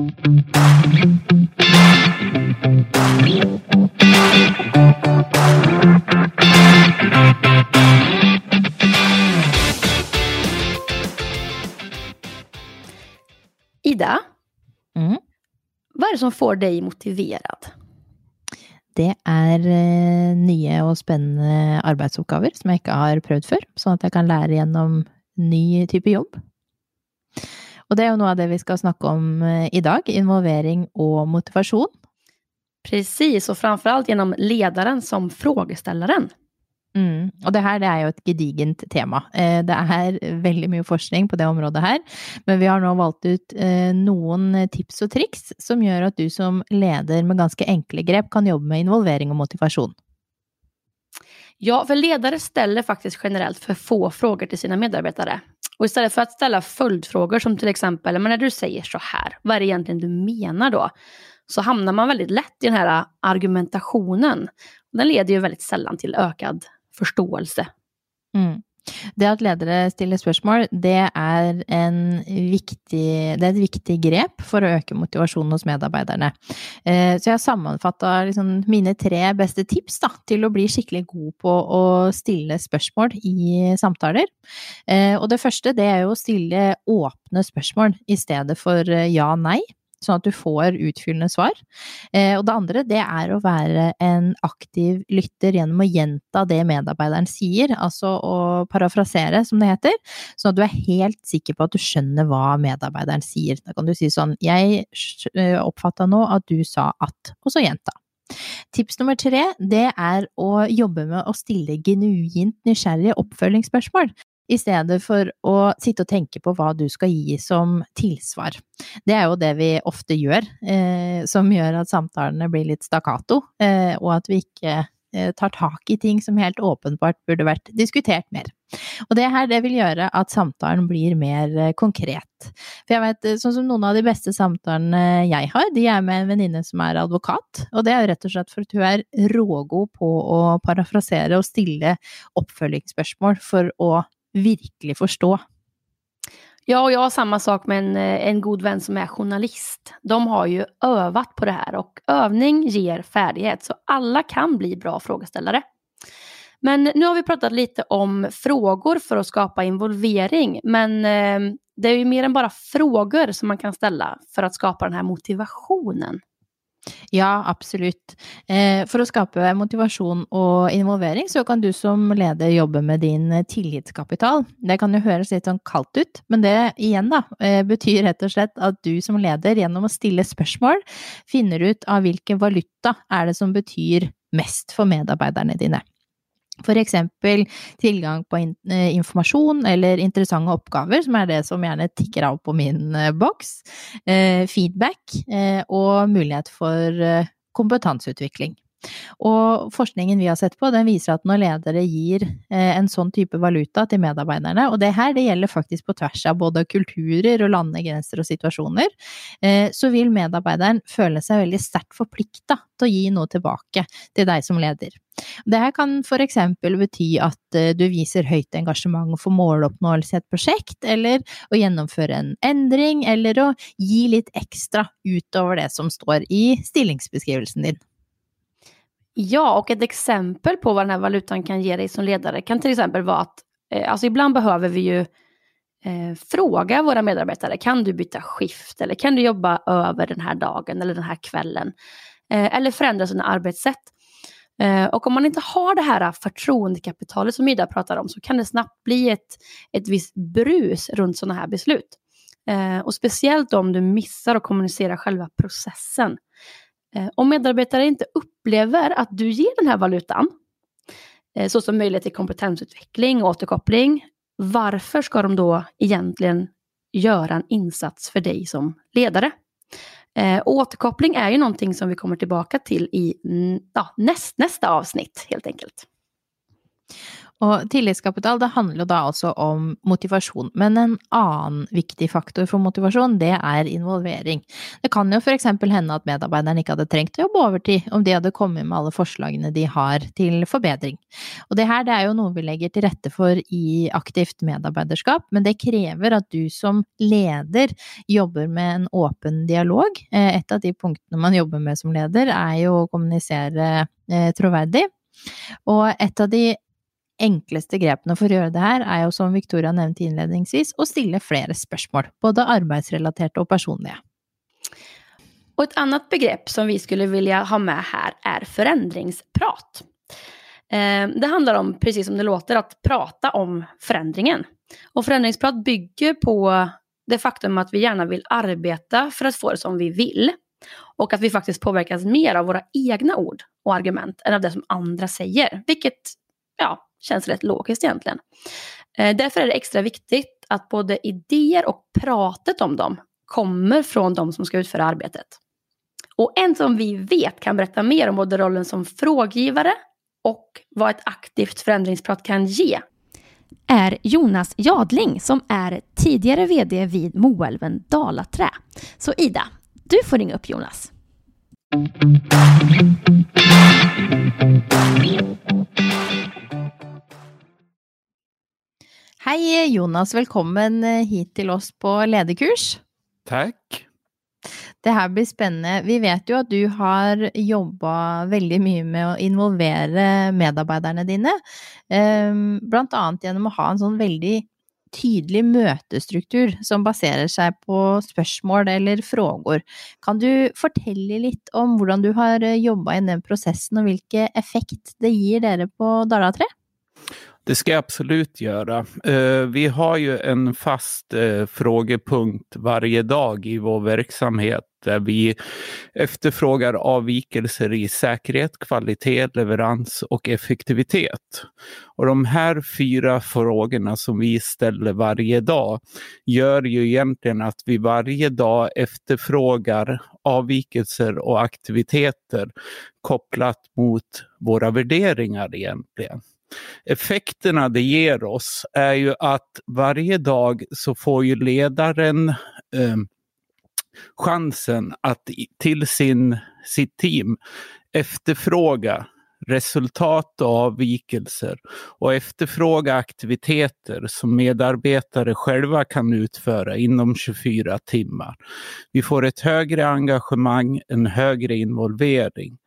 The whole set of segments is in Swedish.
Ida, Mm. vad är det som får dig motiverad? Det er eh, nye og spennende arbeidsoppgaver som jeg ikke har prøvd før, sånn at jeg kan lære gjennom ny type jobb. Og det er jo noe av det vi skal snakke om eh, i dag, involvering og motivasjon. Precis, och framförallt genom ledaren som frågeställaren. Mm. Og det her det er jo et gedigent tema. Eh, Det er veldig mye forskning på det området her, men vi har nå valgt ut eh, noen tips og triks som gjør at du som leder med ganske enkle grep kan jobbe med involvering og motivasjon. Ja, för ledare ställer faktiskt generellt för få frågor till sina medarbetare. Och istället för att ställa följdfrågor som till exempel, men när du säger så här, vad är det egentligen du menar då? Så hamnar man väldigt lätt i den här argumentationen. Den leder ju väldigt sällan till ökad förståelse. Mm. Det at ledere stiller spørsmål, det er, en viktig, det er et viktig grep for å øke motivasjonen hos medarbeiderne. Eh, så jeg har sammenfatta liksom mine tre beste tips da, til å bli skikkelig god på å stille spørsmål i samtaler. Eh, og det første det er jo å stille åpne spørsmål i stedet for eh, ja-nei. Sånn at du får utfyllende svar. Eh, og det andre, det er å være en aktiv lytter gjennom å gjenta det medarbeideren sier, altså å parafrasere, som det heter, sånn at du er helt sikker på at du skjønner hva medarbeideren sier. Da kan du si sånn, jeg eh, oppfatta nå at du sa at, og så gjenta. Tips nummer tre, det er å jobbe med å stille genuint nysgjerrige oppfølgingsspørsmål istället för att sitta och tänka på vad du ska ge som tillsvar. Det är ju det vi ofta gör eh, som gör att samtalen blir lite staccato eh, och att vi inte eh, tar tag i ting som helt uppenbart borde varit diskuterat mer. Och det här det vill göra att samtalen blir mer eh, konkret. För jag vet, eh, som någon av de bästa samtalen jag har, de är med en väninna som är advokat, och det är rätt och og slett för att hon är rågod på att parafrasera och ställa uppföljningsfrågor för att virkelig forstå. Ja, och jag har samma sak med en, eh, en god vän som är journalist. De har ju övat på det här och övning ger färdighet, så alla kan bli bra frågeställare. Men nu har vi pratat lite om frågor för att skapa involvering, men eh, det är ju mer än bara frågor som man kan ställa för att skapa den här motivationen. Ja, absolutt. Eh, For å skape motivasjon og involvering, så kan du som leder jobbe med din tillitskapital. Det kan jo høres litt sånn kaldt ut, men det igjen da, eh, betyr rett og slett at du som leder gjennom å stille spørsmål, finner ut av hvilken valuta er det som betyr mest for medarbeiderne dine. For eksempel tilgang på in eh, informasjon eller interessante oppgaver, som er det som gjerne tikker av på min eh, boks, eh, feedback eh, og mulighet for eh, kompetanseutvikling. Og forskningen vi har sett på, den viser at når ledere gir eh, en sånn type valuta til medarbeiderne, og det her det gjelder faktisk på tvers av både kulturer og landegrenser og situasjoner, eh, så vil medarbeideren føle seg veldig sterkt forplikta til å gi noe tilbake til deg som leder. Det her kan for exempel bety at eh, du viser høyt engasjement for måloppnåelse i et prosjekt, eller å gjennomføre en endring, eller å gi litt ekstra utover det som står i stillingsbeskrivelsen din. Ja, och ett exempel på vad den här valutan kan ge dig som ledare kan till exempel vara att eh, alltså ibland behöver vi ju eh, fråga våra medarbetare, kan du byta skift eller kan du jobba över den här dagen eller den här kvällen? Eh, eller förändra sina arbetssätt. Eh, och om man inte har det här förtroendekapitalet som Ida pratar om så kan det snabbt bli ett, ett visst brus runt sådana här beslut. Eh, och speciellt om du missar att kommunicera själva processen. Eh, om medarbetare inte upplever att du ger den här valutan, eh, såsom möjlighet till kompetensutveckling och återkoppling, varför ska de då egentligen göra en insats för dig som ledare? Eh, återkoppling är ju någonting som vi kommer tillbaka till i ja, näst, nästa avsnitt helt enkelt. Og tillitskapital det handler jo da altså om motivasjon. Men en annen viktig faktor for motivasjon, det er involvering. Det kan jo f.eks. hende at medarbeideren ikke hadde trengt å jobbe overtid om de hadde kommet med alle forslagene de har til forbedring. Og det her det er jo noe vi legger til rette for i aktivt medarbeiderskap, men det krever at du som leder jobber med en åpen dialog. Eh, et av de punktene man jobber med som leder, er jo å kommunisere eh, troverdig. Og et av de enkleste grepene for å gjøre det her er jo, som Victoria nevnte innledningsvis, å stille flere spørsmål, både arbeidsrelaterte og personlige. Och ett annat begrepp som vi skulle vilja ha med här är förändringsprat. Eh, det handlar om, precis som det låter, att prata om förändringen. Och förändringsprat bygger på det faktum att vi gärna vill arbeta för att få det som vi vill. Och att vi faktiskt påverkas mer av våra egna ord och argument än av det som andra säger. Vilket ja, känns rätt logiskt egentligen. Eh, därför är det extra viktigt att både idéer och pratet om dem kommer från de som ska utföra arbetet. Och en som vi vet kan berätta mer om både rollen som fråggivare och vad ett aktivt förändringsprat kan ge är Jonas Jadling som är tidigare VD vid Moälven Dalaträ. Så Ida, du får ringa upp Jonas. Hei Jonas, velkommen eh, hit til oss på lederkurs. Takk. Det her blir spennende. Vi vet jo at du har jobba veldig mye med å involvere medarbeiderne dine, ehm, blant annet gjennom å ha en sånn veldig tydelig møtestruktur som baserer seg på spørsmål eller frågor. Kan du fortelle litt om hvordan du har jobba i den prosessen, og hvilken effekt det gir dere på Dala 3? Det ska jag absolut göra. Eh, vi har ju en fast eh, frågepunkt varje dag i vår verksamhet där vi efterfrågar avvikelser i säkerhet, kvalitet, leverans och effektivitet. Och de här fyra frågorna som vi ställer varje dag gör ju egentligen att vi varje dag efterfrågar avvikelser och aktiviteter kopplat mot våra värderingar egentligen effekterna det ger oss är ju att varje dag så får ju ledaren eh, chansen att till sin, sitt team efterfråga resultat och avvikelser och efterfråga aktiviteter som medarbetare själva kan utföra inom 24 timmar. Vi får ett högre engagemang, en högre involvering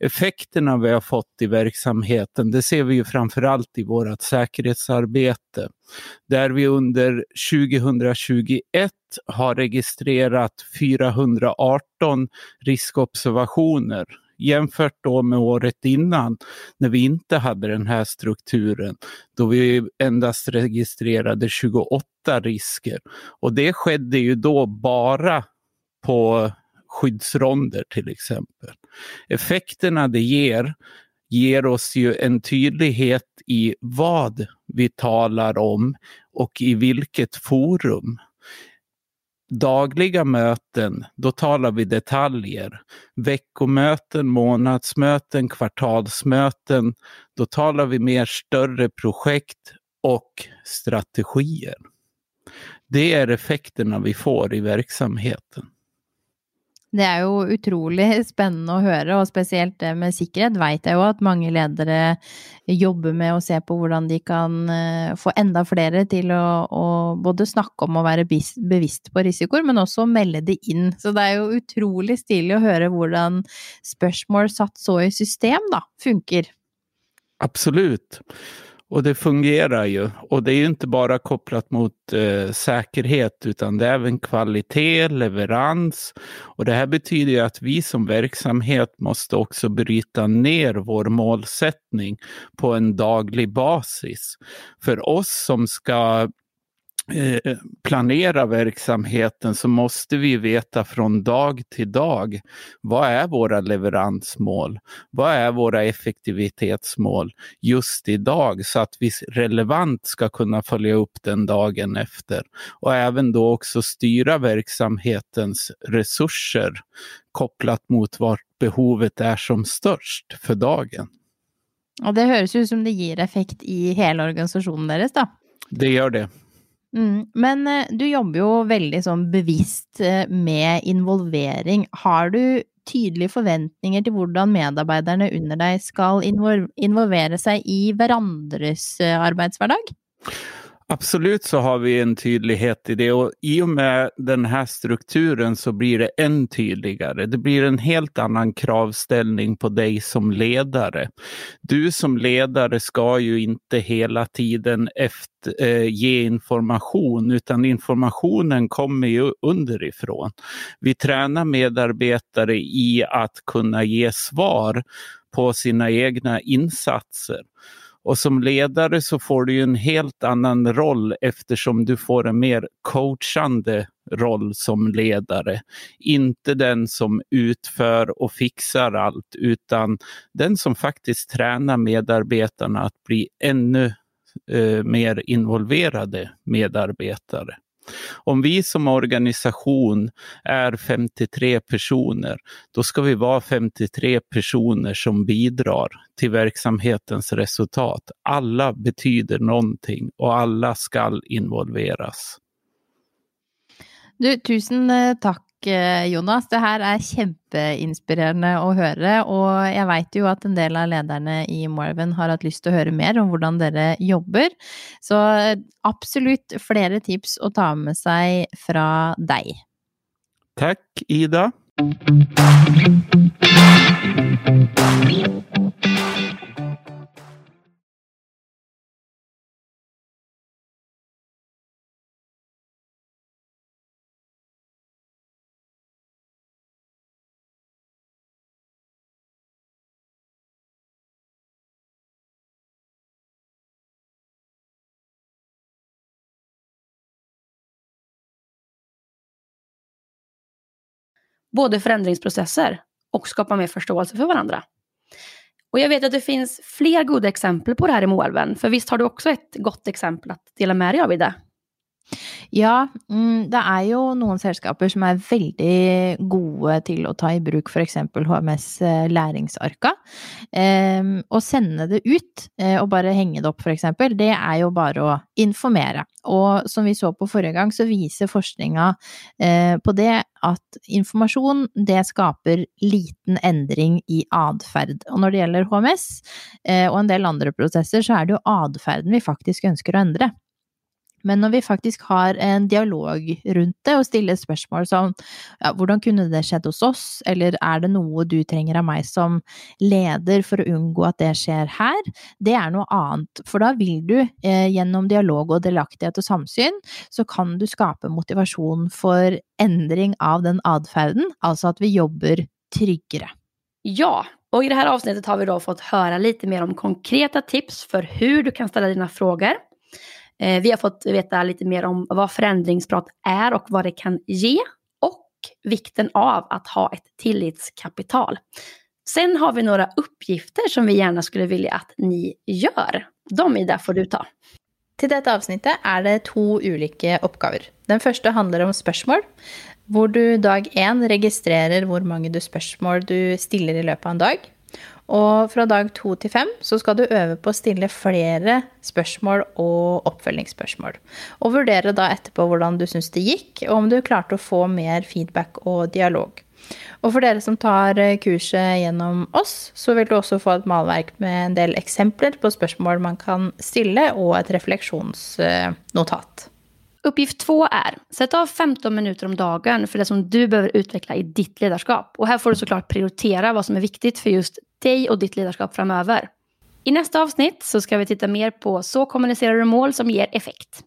effekterna vi har fått i verksamheten, det ser vi ju framförallt i vårt säkerhetsarbete. Där vi under 2021 har registrerat 418 riskobservationer jämfört då med året innan när vi inte hade den här strukturen då vi endast registrerade 28 risker. Och det skedde ju då bara på skyddsronder till exempel. Effekterna det ger ger oss ju en tydlighet i vad vi talar om och i vilket forum. Dagliga möten, då talar vi detaljer. Veckomöten, månadsmöten, kvartalsmöten, då talar vi mer större projekt och strategier. Det är effekterna vi får i verksamheten. Det er jo utrolig spennende å høre, og spesielt det med sikkerhet vet jeg jo at mange ledere jobber med å se på hvordan de kan eh, få enda flere til å, å både snakke om å være bevisst på risikoer, men også melde det inn. Så det er jo utrolig stilig å høre hvordan spørsmål satt så i system, da, funker. Absolut. Och det fungerar ju. Och det är ju inte bara kopplat mot eh, säkerhet utan det är även kvalitet, leverans. Och det här betyder ju att vi som verksamhet måste också bryta ner vår målsättning på en daglig basis. För oss som ska planera verksamheten så måste vi veta från dag till dag vad är våra leveransmål? Vad är våra effektivitetsmål just idag så att vi relevant ska kunna följa upp den dagen efter och även då också styra verksamhetens resurser kopplat mot vart behovet är som störst för dagen. Och det hörs ju som det ger effekt i hela organisationen deras då. Det gör det. Mm. Men eh, du jobbar ju väldigt sånn bevisst eh, med involvering. Har du tydliga förväntningar till hur medarbetarna under dig ska involvera sig i varandras eh, arbetsvardag? Absolut så har vi en tydlighet i det och i och med den här strukturen så blir det än tydligare. Det blir en helt annan kravställning på dig som ledare. Du som ledare ska ju inte hela tiden efter, eh, ge information utan informationen kommer ju underifrån. Vi tränar medarbetare i att kunna ge svar på sina egna insatser. Och som ledare så får du en helt annan roll eftersom du får en mer coachande roll som ledare. Inte den som utför och fixar allt utan den som faktiskt tränar medarbetarna att bli ännu eh, mer involverade medarbetare. Om vi som organisation är 53 personer, då ska vi vara 53 personer som bidrar till verksamhetens resultat. Alla betyder någonting och alla ska involveras. Du, tusen eh, tack Eh, Jonas. Det här är kjempeinspirerende å høre. Og jeg vet jo at en del av lederne i Moelven har hatt lyst til å høre mer om hvordan dere jobber. Så eh, absolutt flere tips å ta med seg fra deg. Takk, Ida. Både förändringsprocesser och skapa mer förståelse för varandra. Och jag vet att det finns fler goda exempel på det här i Moelven, för visst har du också ett gott exempel att dela med dig av i det? Ja, mm, det er jo noen selskaper som er veldig gode til å ta i bruk f.eks. HMS eh, læringsarka. Å ehm, sende det ut eh, og bare henge det opp, f.eks., det er jo bare å informere. Og som vi så på forrige gang, så viser forskninga eh, på det at informasjon det skaper liten endring i atferd. Og når det gjelder HMS og en del andre prosesser, så er det jo atferden vi faktisk ønsker å endre. Men når vi faktisk har en dialog rundt det og stiller spørsmål som ja, hvordan kunne det skjedd hos oss, eller er det noe du trenger av meg som leder for å unngå at det skjer her, det er noe annet. For da vil du eh, gjennom dialog og delaktighet og samsyn, så kan du skape motivasjon for endring av den atferden, altså at vi jobber tryggare. Ja, och i det här avsnittet har vi då fått höra lite mer om konkreta tips för hur du kan ställa dina frågor Eh, vi har fått veta lite mer om vad förändringsprat är och vad det kan ge och vikten av att ha ett tillitskapital. Sen har vi några uppgifter som vi gärna skulle vilja att ni gör. De Ida får du ta. Till detta avsnittet är det två olika uppgifter. Den första handlar om spörsmål, där du dag 1 registrerar hur många du spørsmål du ställer i løpet av en dag. Og fra dag to til fem så skal du øve på å stille flere spørsmål og oppfølgingsspørsmål. Og vurdere da etterpå hvordan du syns det gikk, og om du klarte å få mer feedback og dialog. Og for dere som tar eh, kurset gjennom oss, så vil du også få et malverk med en del eksempler på spørsmål man kan stille, og et refleksjonsnotat. Uppgift två är, sätt av 15 minuter om dagen för det som du behöver utveckla i ditt ledarskap. Och här får du såklart prioritera vad som är viktigt för just dig och ditt ledarskap framöver. I nästa avsnitt så ska vi titta mer på så kommunicerar du mål som ger effekt.